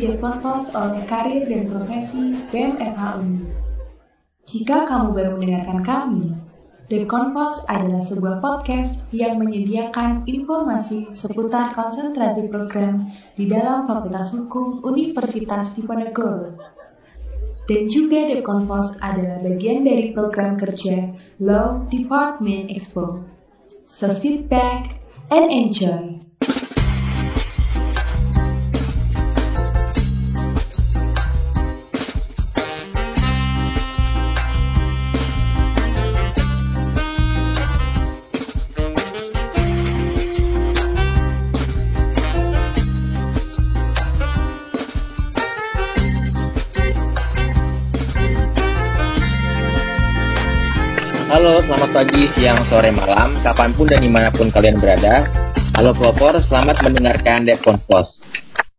Di Deponpos oleh Karir dan Profesi BMFH. Jika kamu baru mendengarkan kami, Deponpos adalah sebuah podcast yang menyediakan informasi seputar konsentrasi program di dalam Fakultas Hukum Universitas Diponegoro. Dan juga Deponpos adalah bagian dari program kerja Law Department Expo. So sit back and enjoy. Halo, selamat pagi, siang, sore, malam, kapan pun dan di mana pun kalian berada. Halo pelopor, selamat mendengarkan Depon Post.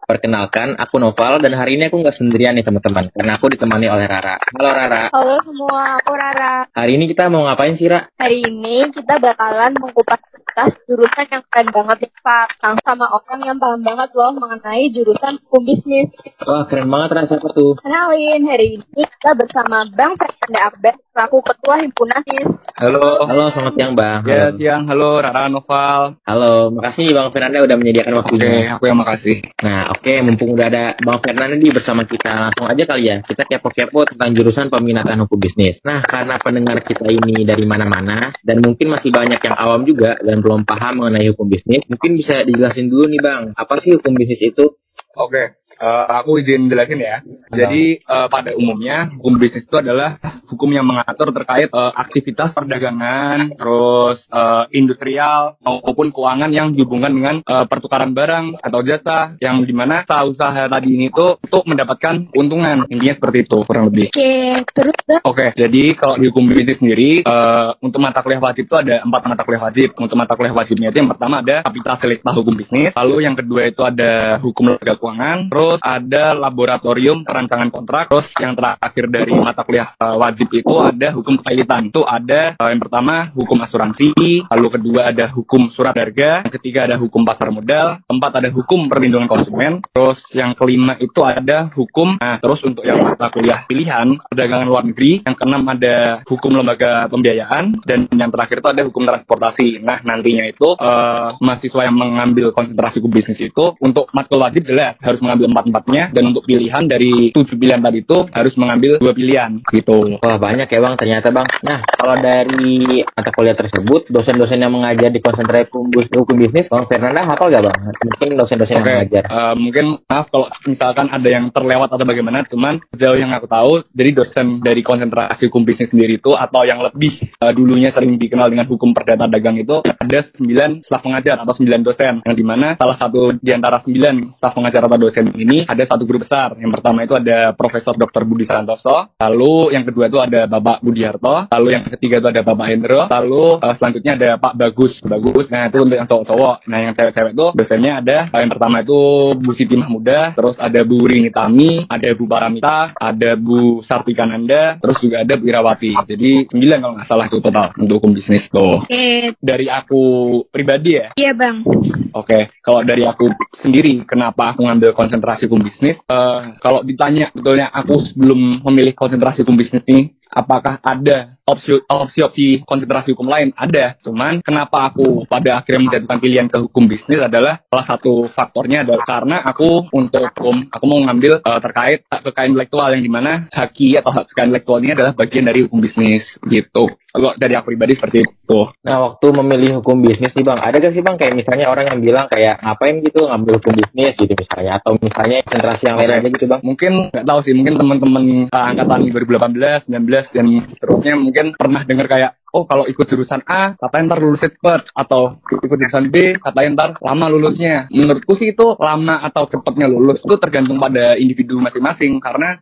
Perkenalkan, aku Noval dan hari ini aku nggak sendirian nih teman-teman, karena aku ditemani oleh Rara. Halo Rara. Halo semua, aku Rara. Hari ini kita mau ngapain sih, Ra? Hari ini kita bakalan mengupas tuntas jurusan yang keren banget nih Pak. Sama orang yang paham banget loh mengenai jurusan hukum bisnis. Wah, keren banget Ra, siapa tuh? Kenalin, hari ini kita bersama Bang Fernanda Abed, selaku Ketua Himpunan HIS. Halo. Halo, selamat siang Bang. Ya, siang. Halo, Rara Noval. Halo, makasih nih Bang Fernanda udah menyediakan Oke, waktunya. aku yang makasih. Nah, oke, mumpung udah ada Bang Fernanda nih bersama kita, langsung aja kali ya. Kita kepo-kepo tentang jurusan peminatan hukum bisnis. Nah, karena pendengar kita ini dari mana-mana, dan mungkin masih banyak yang awam juga dan belum paham mengenai hukum bisnis, mungkin bisa dijelasin dulu nih Bang, apa sih hukum bisnis itu? Oke, eh, aku izin jelasin ya. Jadi eh, pada umumnya hukum bisnis itu adalah hukum yang mengatur terkait eh, aktivitas perdagangan, terus eh, industrial maupun keuangan yang dihubungkan dengan eh, pertukaran barang atau jasa yang di mana usaha tadi ini tuh untuk mendapatkan keuntungan intinya seperti itu kurang lebih. Oke, terus Bang, Oke, jadi kalau di hukum bisnis sendiri, eh, untuk mata kuliah wajib itu ada empat mata kuliah wajib. Untuk mata kuliah wajibnya itu yang pertama ada kapital selekta hukum bisnis, lalu yang kedua itu ada hukum lembaga keuangan, terus ada laboratorium perancangan kontrak, terus yang terakhir dari mata kuliah eh, wajib itu ada hukum kepailitan. Itu ada eh, yang pertama hukum asuransi, lalu kedua ada hukum surat harga, yang ketiga ada hukum pasar modal, keempat ada hukum perlindungan konsumen, terus yang kelima itu ada hukum, nah terus untuk yang mata kuliah pilihan perdagangan luar negeri, yang keenam ada hukum lembaga pembiayaan, dan yang terakhir itu ada hukum transportasi. Nah nantinya itu eh, mahasiswa yang mengambil konsentrasi hukum bisnis itu untuk matkul wajib jelas harus mengambil empat-empatnya, dan untuk pilihan dari tujuh pilihan tadi itu harus mengambil dua pilihan gitu. Wah, banyak ya Bang, ternyata Bang. Nah, kalau dari mata kuliah tersebut, dosen-dosen yang mengajar di konsentrasi hukum, bis- hukum bisnis, Bang Fernanda hafal gak Bang? Mungkin dosen-dosen yang mengajar. eh, mungkin maaf kalau misalkan ada yang terlewat atau bagaimana, cuman sejauh yang aku tahu, jadi dosen dari konsentrasi hukum bisnis sendiri itu atau yang lebih eh, dulunya sering dikenal dengan hukum perdata dagang itu ada 9 staf pengajar atau 9 dosen, yang di mana salah satu di antara 9 staf pengajar atau dosen ini ada satu guru besar. Yang pertama itu ada Profesor Dr. Budi Santoso, lalu yang kedua itu ada Bapak Budi Harto, lalu yang ketiga itu ada Bapak Hendro, lalu eh, selanjutnya ada Pak Bagus. Bagus, nah itu untuk yang cowok-cowok. Nah yang cewek-cewek itu dosennya ada eh, yang pertama itu Bu Siti Mahmuda, terus ada Bu Rini Tami, ada Bu Paramita, ada Bu Sartikananda, terus juga ada Bu Irawati. Jadi sembilan kalau nggak salah itu total untuk hukum bisnis tuh. oke, Dari aku pribadi ya, iya Bang. Oke, kalau dari aku sendiri, kenapa aku ngambil konsentrasi hukum bisnis? Eh, kalau ditanya betulnya aku sebelum memilih konsentrasi hukum bisnis ini, apakah ada opsi opsi konsentrasi hukum lain? Ada. Cuman kenapa aku pada akhirnya menjatuhkan pilihan ke hukum bisnis adalah salah satu faktornya adalah karena aku untuk hukum aku mau ngambil eh, terkait hak kekayaan intelektual yang di mana haki atau hak kekayaan intelektual ini adalah bagian dari hukum bisnis gitu. Kalau dari aku pribadi seperti itu. Nah, waktu memilih hukum bisnis nih Bang, ada gak sih Bang kayak misalnya orang yang bilang kayak ngapain gitu ngambil hukum bisnis gitu misalnya, atau misalnya konsentrasi yang lain aja gitu Bang? mungkin nggak tahu sih mungkin teman-teman uh, angkatan 2018 19 dan seterusnya mungkin pernah dengar kayak oh kalau ikut jurusan A katanya ntar lulusnya cepet atau ikut jurusan B katanya ntar lama lulusnya. Menurutku sih itu lama atau cepetnya lulus itu tergantung pada individu masing-masing karena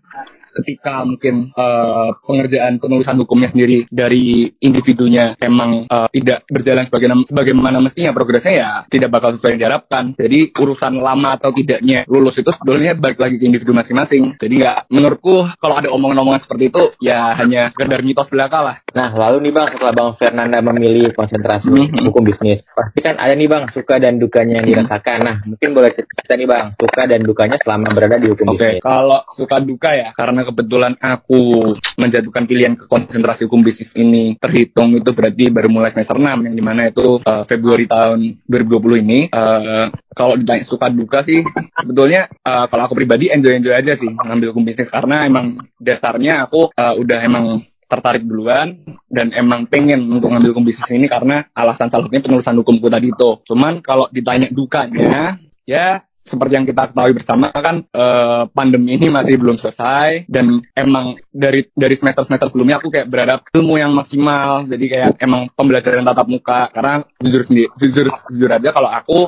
ketika mungkin uh, pengerjaan penulisan hukumnya sendiri dari individunya emang uh, tidak berjalan sebagaimana, sebagaimana mestinya progresnya ya tidak bakal sesuai yang diharapkan. Jadi urusan lama atau tidaknya lulus itu sebetulnya balik lagi ke individu masing-masing. Jadi nggak menurutku kalau ada omongan-omongan seperti itu ya hanya sekedar mitos belaka lah. Nah lalu nih bang setelah bang Fernanda memilih konsentrasi Mhm. hukum bisnis, pasti kan ada nih bang suka dan dukanya yang dirasakan. Nah mungkin boleh cerita nih bang suka dan dukanya selama berada di hukum Oke, bisnis. kalau suka duka ya, karena kebetulan aku menjatuhkan pilihan ke konsentrasi hukum bisnis ini terhitung itu berarti baru mulai semester 6 yang di mana itu uh, Februari tahun 2020 ini. Uh, kalau ditanya suka duka sih, sebetulnya uh, kalau aku pribadi enjoy-enjoy aja sih ngambil hukum bisnis karena emang dasarnya aku uh, udah emang tertarik duluan dan emang pengen untuk ngambil hukum bisnis ini karena alasan salah satunya penulisan hukumku tadi itu. Cuman kalau ditanya dukanya, ya seperti yang kita ketahui bersama kan eh, pandemi ini masih belum selesai dan emang dari dari semester semester sebelumnya aku kayak berharap ilmu yang maksimal. Jadi kayak emang pembelajaran tatap muka. Karena jujur sendiri jujur jujur aja kalau aku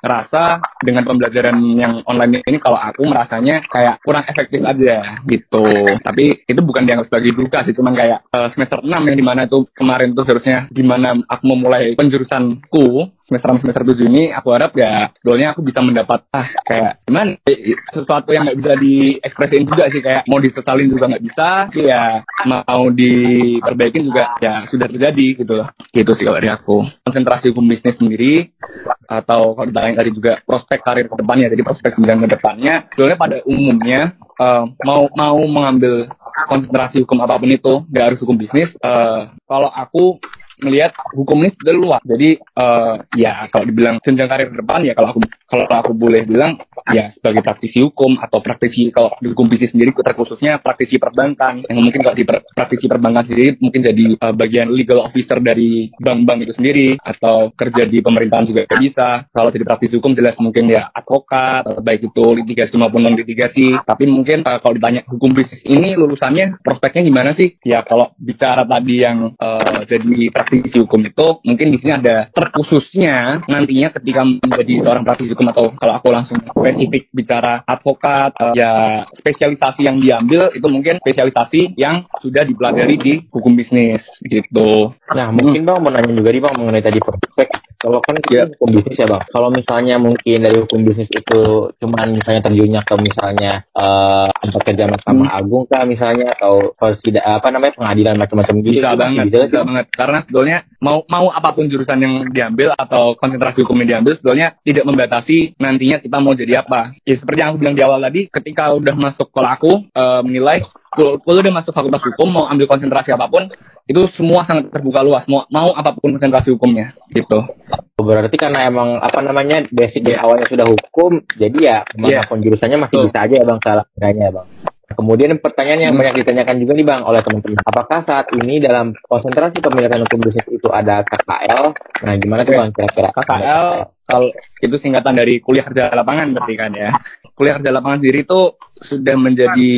ngerasa dengan pembelajaran yang online ini kalau aku merasanya kayak kurang efektif aja gitu. Tapi itu bukan dianggap sebagai duka sih cuman kayak eh, semester 6 yang di mana itu kemarin tuh seharusnya di mana aku memulai penjurusanku semester 6 semester 7 ini aku harap ya sebetulnya aku bisa mendapat ah kayak gimana eh, sesuatu yang nggak bisa diekspresiin juga sih kayak mau disesalin juga nggak bisa ya mau diperbaikin juga ya sudah terjadi gitu loh. Gitu sih kalau dari aku. Konsentrasi hukum bisnis sendiri atau kalau ditanya tadi juga prospek karir ke depannya jadi prospek bidang ke depannya sebetulnya pada umumnya eh, mau mau mengambil konsentrasi hukum apa pun itu nggak harus hukum bisnis eh, kalau aku melihat hukum ini sudah luas. Jadi eh, ya kalau dibilang jenjang karir depan ya kalau aku kalau aku boleh bilang ya sebagai praktisi hukum atau praktisi kalau di hukum bisnis sendiri terkhususnya praktisi perbankan yang mungkin kalau di per- praktisi perbankan sendiri mungkin jadi eh, bagian legal officer dari bank-bank itu sendiri atau kerja di pemerintahan juga bisa. Kalau jadi praktisi hukum jelas mungkin ya advokat baik itu litigasi maupun non litigasi. Tapi mungkin eh, kalau ditanya hukum bisnis ini lulusannya prospeknya gimana sih? Ya kalau bicara tadi yang eh, jadi praktisi hukum itu mungkin di sini ada terkhususnya nantinya ketika menjadi seorang praktisi hukum atau kalau aku langsung spesifik bicara advokat eh, ya spesialisasi yang diambil itu mungkin spesialisasi yang sudah dipelajari di hukum bisnis gitu. Nah mungkin bang mau nanya juga nih bang mengenai tadi prospek. Kalau kan kita Ya. hukum bisnis ya bang. Kalau misalnya mungkin dari hukum bisnis itu cuman misalnya terjunnya ke misalnya eh tempat kerja Mahkamah Agung kah misalnya atau tidak apa namanya pengadilan macam-macam gitu. bisa banget bisa, bisa banget karena sebetulnya mau mau apa pun jurusan yang diambil atau konsentrasi hukum yang diambil sebetulnya tidak membatasi nantinya kita mau jadi apa ya seperti yang aku bilang di awal tadi ketika udah masuk kalau aku eh, menilai kalau udah masuk fakultas hukum mau ambil konsentrasi apa pun itu semua sangat terbuka luas mau mau apa pun konsentrasi hukumnya gitu Berarti karena emang apa namanya basic dari awalnya sudah hukum, jadi ya mana pun jurusannya masih Betul. bisa aja ya bang salah ya bang. Kemudian pertanyaan yang Hmm. banyak ditanyakan juga nih bang oleh teman-teman. Apakah saat ini dalam konsentrasi pemilihan hukum bisnis itu ada KKL? Nah gimana tuh bang kira-kira? KKL kalau itu singkatan dari kuliah kerja lapangan berarti kan ya. Kuliah kerja lapangan sendiri itu sudah menjadi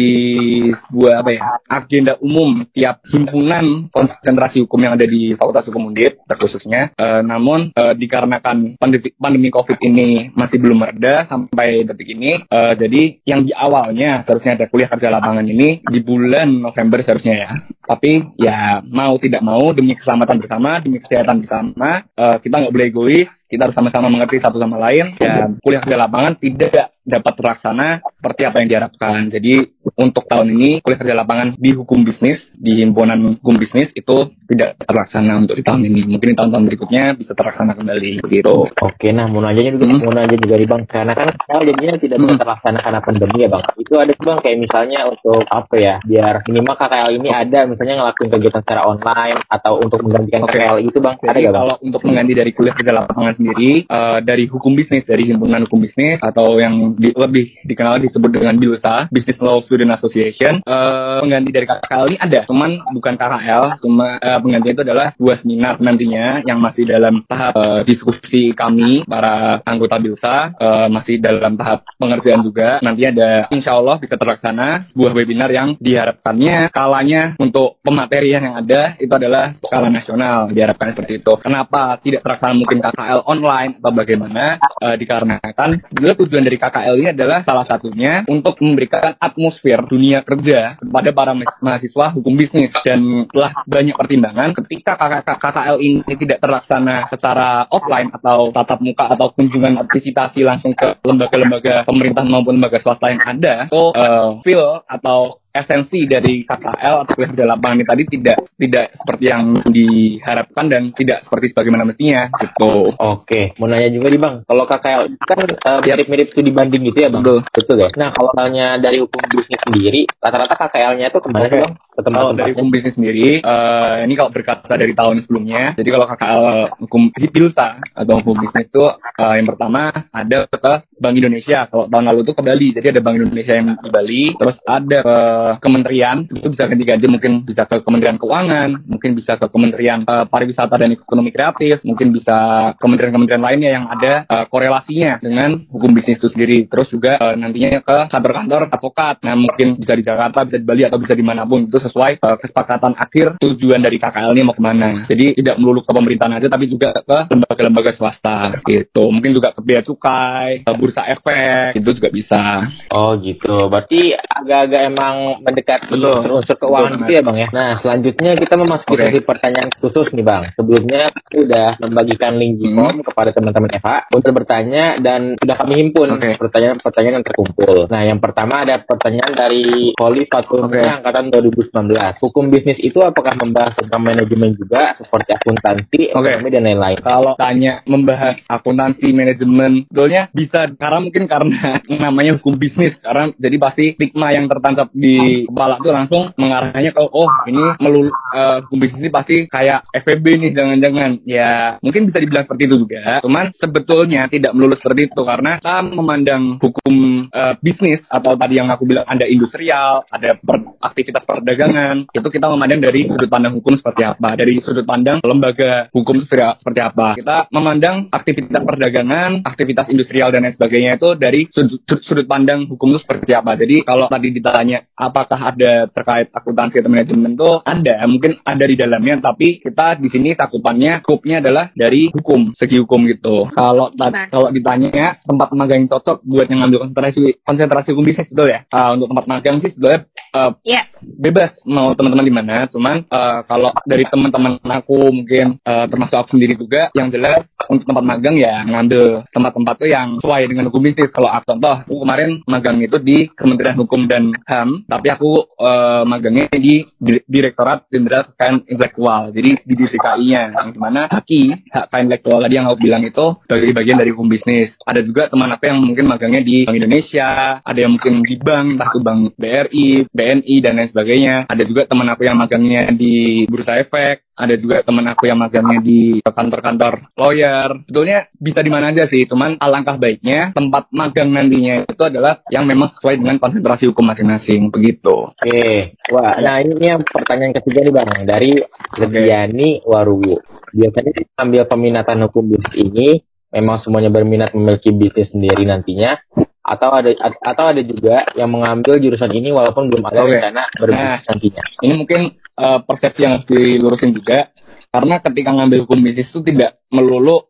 sebuah apa ya agenda umum tiap himpunan konsentrasi hukum yang ada di Fakultas Hukum Undip terkhususnya. Eh, namun eh, dikarenakan pandemi, pandemi COVID ini masih belum mereda sampai detik ini, eh, jadi yang di awalnya seharusnya ada kuliah kerja lapangan ini di bulan November seharusnya ya. Tapi ya mau tidak mau demi keselamatan bersama, demi kesehatan bersama, eh, kita nggak boleh egois, kita harus sama-sama mengerti satu sama lain. Ya kuliah kerja lapangan tidak dapat terlaksana seperti apa yang diharapkan. Jadi untuk tahun ini kuliah kerja lapangan di hukum bisnis, di himpunan hukum bisnis itu tidak terlaksana untuk di tahun ini. Mungkin di tahun-tahun berikutnya bisa terlaksana kembali gitu. Oke, nah mau nanya juga, Hmm. mau nanya juga nih bang, karena kan KKL jadinya tidak bisa Hmm. terlaksana karena pandemi ya bang. Itu ada bang kayak misalnya untuk apa ya, biar minimal KKL ini ada misalnya ngelakuin kegiatan secara online atau untuk menggantikan Oke. KKL itu bang, ada Jadi gak bang? kalau untuk mengganti dari kuliah kerja lapangan sendiri eh, dari hukum bisnis dari himpunan hukum bisnis atau yang di- lebih dikenal disebut dengan BILSA Business Law Student Association eh, pengganti dari KKL ini ada cuman bukan KKL cuma eh, penggantinya itu adalah dua seminar nantinya yang masih dalam tahap eh, diskusi kami para anggota BILSA eh, masih dalam tahap pengerjaan juga nanti ada insya Allah bisa terlaksana sebuah webinar yang diharapkannya skalanya untuk pematerian yang ada itu adalah skala nasional diharapkan seperti itu. Kenapa tidak terlaksana mungkin KKL online atau bagaimana? Eh, dikarenakan tujuan dari KKL ini adalah salah satunya untuk memberikan atmosfer dunia kerja kepada para mahasiswa hukum bisnis. Dan telah banyak pertimbangan ketika KKL ini tidak terlaksana secara offline atau tatap muka atau kunjungan visitasi langsung ke lembaga-lembaga pemerintah maupun lembaga swasta yang ada, so uh, feel atau esensi dari KKL atau kuliah di lapangan ini tadi tidak tidak seperti yang diharapkan dan tidak seperti sebagaimana mestinya gitu. Oke, mau nanya juga nih bang, kalau KKL kan uh, mirip-mirip studi banding gitu ya bang? Betul. Betul ya. Nah kalau misalnya dari hukum bisnis sendiri, rata-rata KKL-nya itu ke mana okay. sih bang? Kalau dari hukum bisnis sendiri, uh, ini kalau berkaca dari tahun sebelumnya, jadi kalau KKL hukum Hilsa atau hukum bisnis itu uh, yang pertama ada ke Bank Indonesia. Kalau tahun lalu itu ke Bali, jadi ada Bank Indonesia yang di Bali, terus ada ke kementerian itu bisa ganti-ganti mungkin bisa ke Kementerian Keuangan, mungkin bisa ke Kementerian uh, Pariwisata dan Ekonomi Kreatif, mungkin bisa kementerian-kementerian lainnya yang ada uh, korelasinya dengan hukum bisnis itu sendiri. Terus juga uh, nantinya ke kantor-kantor advokat. Nah mungkin bisa di Jakarta, bisa di Bali atau bisa di mana pun itu sesuai uh, kesepakatan akhir tujuan dari KKL ini mau ke mana. Jadi tidak melulu ke pemerintahan aja tapi juga ke lembaga-lembaga swasta gitu. Mungkin juga ke bea cukai, ke bursa efek itu juga bisa. Oh gitu. Berarti agak-agak emang mendekati Betul. unsur keuangan gitu ya bang ya. Nah selanjutnya kita memasuki sesi pertanyaan khusus nih bang. Sebelumnya kita sudah membagikan link Gcom kepada teman-teman FH untuk bertanya dan sudah kami himpun Oke. pertanyaan-pertanyaan yang terkumpul. Nah yang pertama ada pertanyaan dari Poli Fatul Oke. angkatan 2019. Hukum bisnis itu apakah membahas tentang manajemen juga seperti akuntansi, Oke. ekonomi dan lain-lain? Kalau tanya membahas akuntansi manajemen, sebetulnya bisa karena mungkin karena namanya hukum bisnis karena jadi pasti stigma yang tertancap di kepala tuh langsung mengarahnya ke oh ini melulu eh, hukum bisnis ini pasti kayak FEB nih jangan-jangan. Ya mungkin bisa dibilang seperti itu juga. Cuman sebetulnya tidak melulu seperti itu karena kita memandang hukum eh, bisnis atau tadi yang aku bilang ada industrial ada per- aktivitas perdagangan itu kita memandang dari sudut pandang hukum seperti apa dari sudut pandang lembaga hukum seperti, seperti apa. Kita memandang aktivitas perdagangan aktivitas industrial dan lain sebagainya itu dari sudut, sudut pandang hukum itu seperti apa. Jadi kalau tadi ditanya apakah ada terkait akuntansi atau manajemen itu ada mungkin ada di dalamnya tapi kita di sini cakupannya skupnya adalah dari hukum segi hukum gitu kalau Nah. kalau ditanya tempat magang yang cocok buat yang ngambil konsentrasi konsentrasi hukum bisnis betul ya Ah, untuk tempat magang sih sebenarnya eh, Iya. bebas mau teman-teman di mana cuman eh, kalau dari teman-teman aku mungkin eh, termasuk aku sendiri juga yang jelas untuk tempat magang ya ngambil tempat-tempat tuh yang sesuai dengan hukum bisnis kalau aku contoh aku kemarin magang itu di Kementerian Hukum dan HAM tapi aku eh, magangnya di Di- Direktorat Jenderal Kekayaan Intelektual. Jadi di DKI-nya yang di mana HAKI hak kekayaan intelektual tadi yang aku bilang itu sebagai bagian dari hukum bisnis ada juga teman aku yang mungkin magangnya di Bank Indonesia. Ada yang mungkin di bank entah itu bank BRI BNI dan lain sebagainya. Ada juga teman aku yang magangnya di Bursa Efek ada juga teman aku yang magangnya di kantor-kantor lawyer. Sebetulnya bisa di mana aja sih, cuman alangkah baiknya tempat magang nantinya itu adalah yang memang sesuai dengan konsentrasi hukum masing-masing, begitu. Oke, wah, nah ini yang pertanyaan ketiga nih bang dari Rediani Waruwu. Biasanya ambil peminatan hukum bisnis ini memang semuanya berminat memiliki bisnis sendiri nantinya, atau ada atau ada juga yang mengambil jurusan ini walaupun belum ada rencana berbisnis nantinya. Ini mungkin eh, persepsi yang harus dilurusin juga, karena ketika ngambil hukum bisnis itu tidak melulu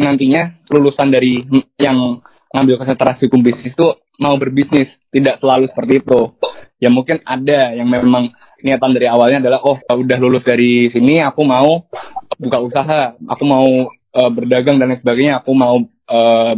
nantinya lulusan dari yang ngambil konsentrasi hukum bisnis itu mau berbisnis, tidak selalu seperti itu. Ya mungkin ada yang memang niatan dari awalnya adalah oh udah lulus dari sini aku mau buka usaha, aku mau eh, berdagang dan lain sebagainya, aku mau eh,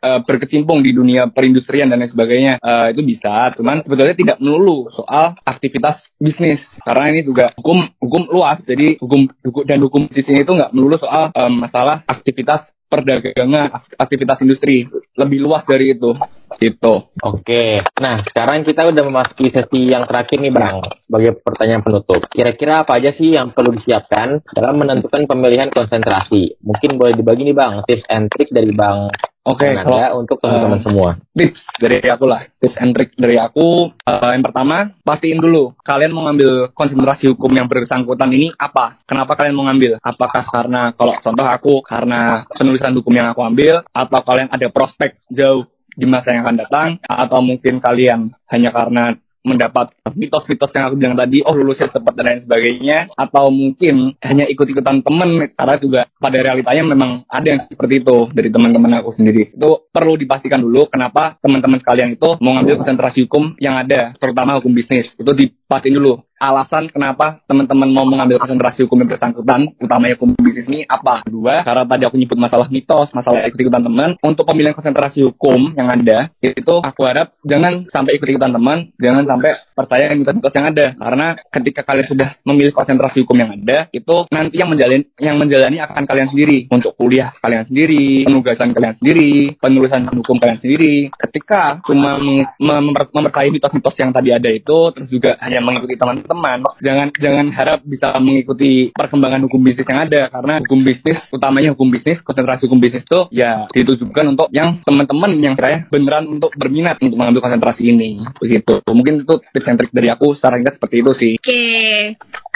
eh, berkecimpung di dunia perindustrian dan lain sebagainya Eh, itu bisa. Cuman sebetulnya tidak melulu soal aktivitas bisnis. Karena ini juga hukum hukum luas. Jadi hukum, hukum dan hukum bisnis ini itu nggak melulu soal eh, masalah aktivitas perdagangan ak- aktivitas industri. Lebih luas dari itu. Gitu. Oke, nah sekarang kita udah memasuki sesi yang terakhir nih bang sebagai pertanyaan penutup. Kira-kira apa aja sih yang perlu disiapkan dalam menentukan pemilihan konsentrasi? Mungkin boleh dibagi nih bang tips and trick dari bang oke Nanda kalau untuk teman-teman eh, semua. tips dari aku lah tips and trick dari aku eh, yang pertama pastiin dulu kalian mau ngambil konsentrasi hukum yang bersangkutan ini apa kenapa kalian mau ngambil apakah karena kalau contoh aku karena penulisan hukum yang aku ambil atau kalian ada prospek jauh di masa yang akan datang atau mungkin kalian hanya karena mendapat mitos-mitos yang aku bilang tadi, oh lulusnya cepat dan lain sebagainya, atau mungkin hanya ikut-ikutan temen, karena juga pada realitanya memang ada yang seperti itu dari teman-teman aku sendiri. Itu perlu dipastikan dulu kenapa teman-teman sekalian itu mau ngambil konsentrasi hukum yang ada, terutama hukum bisnis. Itu dipastiin dulu alasan kenapa teman-teman mau mengambil konsentrasi hukum yang bersangkutan, utamanya hukum bisnis ini apa? Dua, karena tadi aku nyebut masalah mitos, masalah ikut-ikutan teman, untuk pemilihan konsentrasi hukum yang ada, itu aku harap jangan sampai ikut-ikutan teman, jangan sampai percaya mitos-mitos yang ada. Karena ketika kalian sudah memilih konsentrasi hukum yang ada, itu nanti yang menjalani yang menjalani akan kalian sendiri untuk kuliah kalian sendiri, penugasan kalian sendiri, penulisan hukum kalian sendiri. Ketika cuma mempercayai mitos-mitos yang tadi ada itu, terus juga hanya mengikuti teman teman jangan jangan harap bisa mengikuti perkembangan hukum bisnis yang ada karena hukum bisnis utamanya hukum bisnis konsentrasi hukum bisnis itu ya ditujukan untuk yang teman-teman yang saya beneran untuk berminat untuk mengambil konsentrasi ini. Begitu. Mungkin itu tips and trik dari aku secara seperti itu sih. Oke. Okay.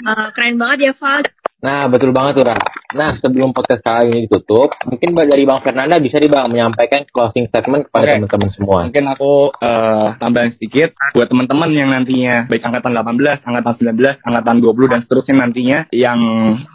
uh, eh, keren banget ya Val Nah, betul banget tuh, Ra. Nah, sebelum podcast kali ini ditutup, mungkin dari Bang Fernanda bisa nih Bang menyampaikan closing statement kepada okay. teman-teman semua. Mungkin aku uh, tambahin sedikit buat teman-teman yang nantinya baik angkatan 18, angkatan 19, angkatan 20 dan seterusnya nantinya yang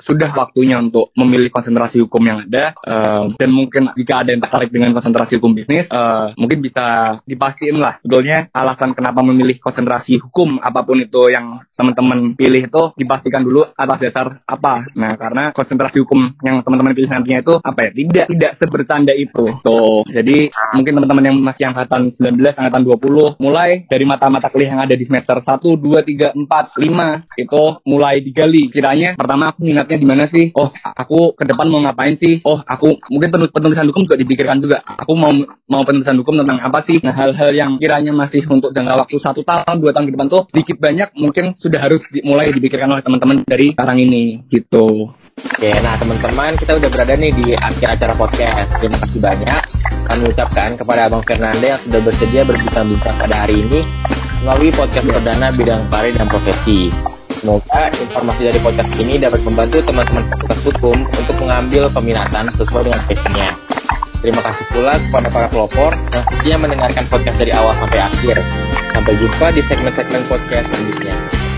sudah waktunya untuk memilih konsentrasi hukum yang ada uh, dan mungkin jika ada yang tertarik dengan konsentrasi hukum bisnis, uh, mungkin bisa dipastiin lah sebetulnya alasan kenapa memilih konsentrasi hukum apa pun itu yang teman-teman pilih itu dipastikan dulu atas dasar apa Nah, karena konsentrasi hukum yang teman-teman pilih nantinya itu apa ya? Tidak tidak sebercanda itu. Tuh. Jadi mungkin teman-teman yang masih angkatan 19, angkatan 20 mulai dari mata-mata kuliah yang ada di semester 1, 2, 3, 4, 5 itu mulai digali. Kiranya pertama aku minatnya di mana sih? Oh, aku ke depan mau ngapain sih? Oh, aku mungkin penulisan hukum juga dipikirkan juga. Aku mau mau penulisan hukum tentang apa sih? Nah, hal-hal yang kiranya masih untuk jangka waktu satu tahun, dua tahun ke depan tuh sedikit banyak mungkin sudah harus dimulai dipikirkan oleh teman-teman dari sekarang ini gitu. Oke, nah teman-teman kita udah berada nih di akhir acara podcast. Terima kasih banyak kami ucapkan kepada Abang Fernanda yang sudah bersedia berbincang-bincang pada hari ini melalui podcast perdana bidang karir dan profesi. Semoga informasi dari podcast ini dapat membantu teman-teman fakultas hukum untuk mengambil peminatan sesuai dengan passionnya. Terima kasih pula kepada para pelopor yang setia mendengarkan podcast dari awal sampai akhir. Sampai jumpa di segmen-segmen podcast selanjutnya.